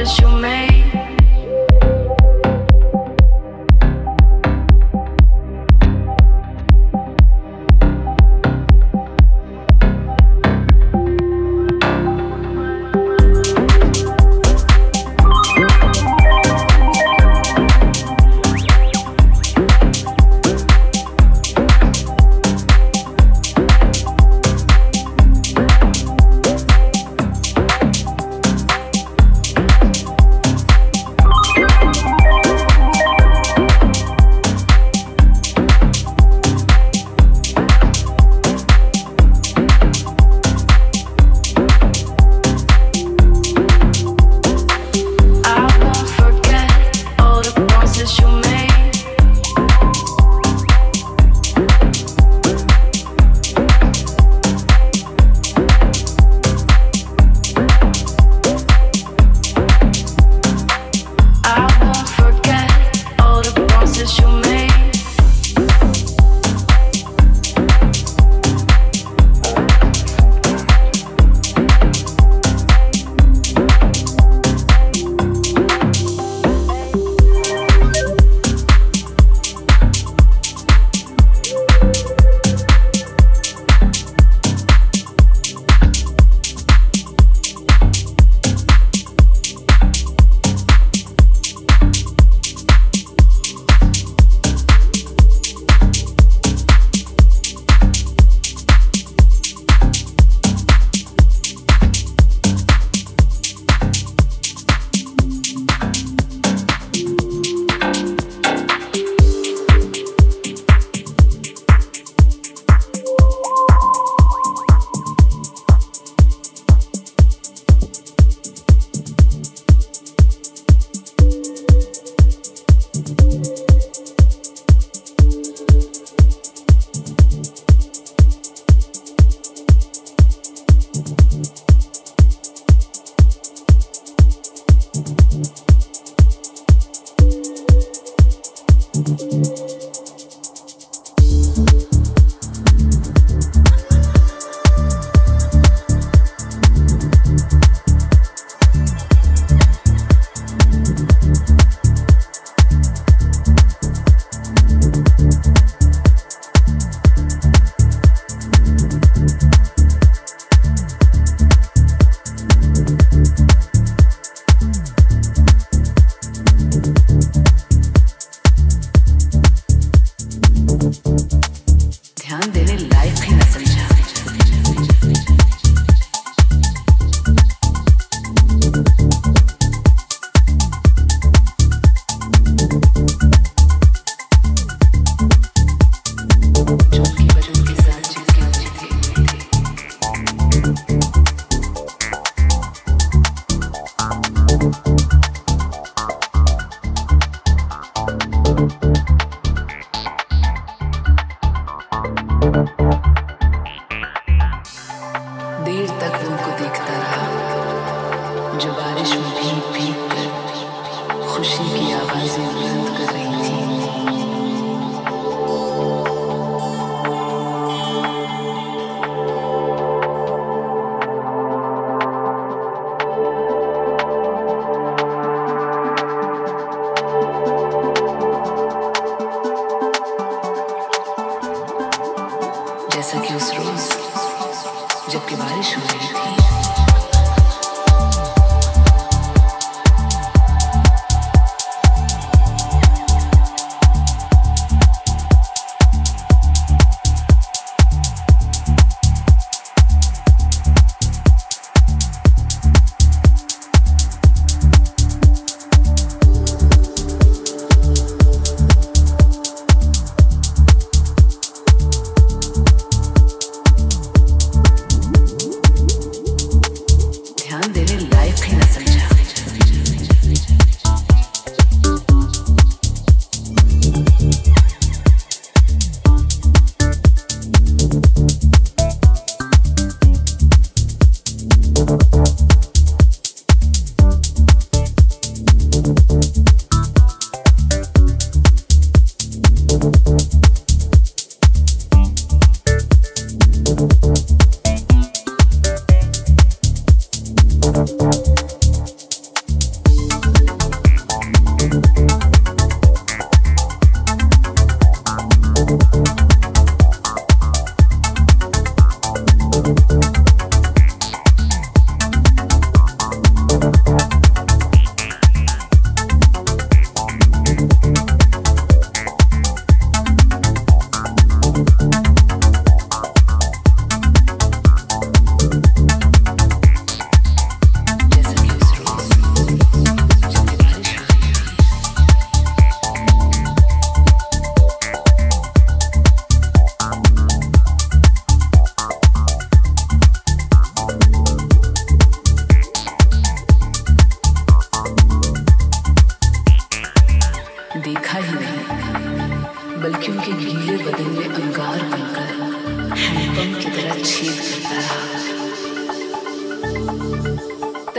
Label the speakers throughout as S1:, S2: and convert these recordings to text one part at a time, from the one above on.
S1: promises you made.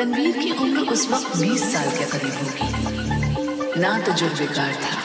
S1: Tanveer की उम्र उस वक्त 20 साल के करीब होगी। ना तो जो बेकार था।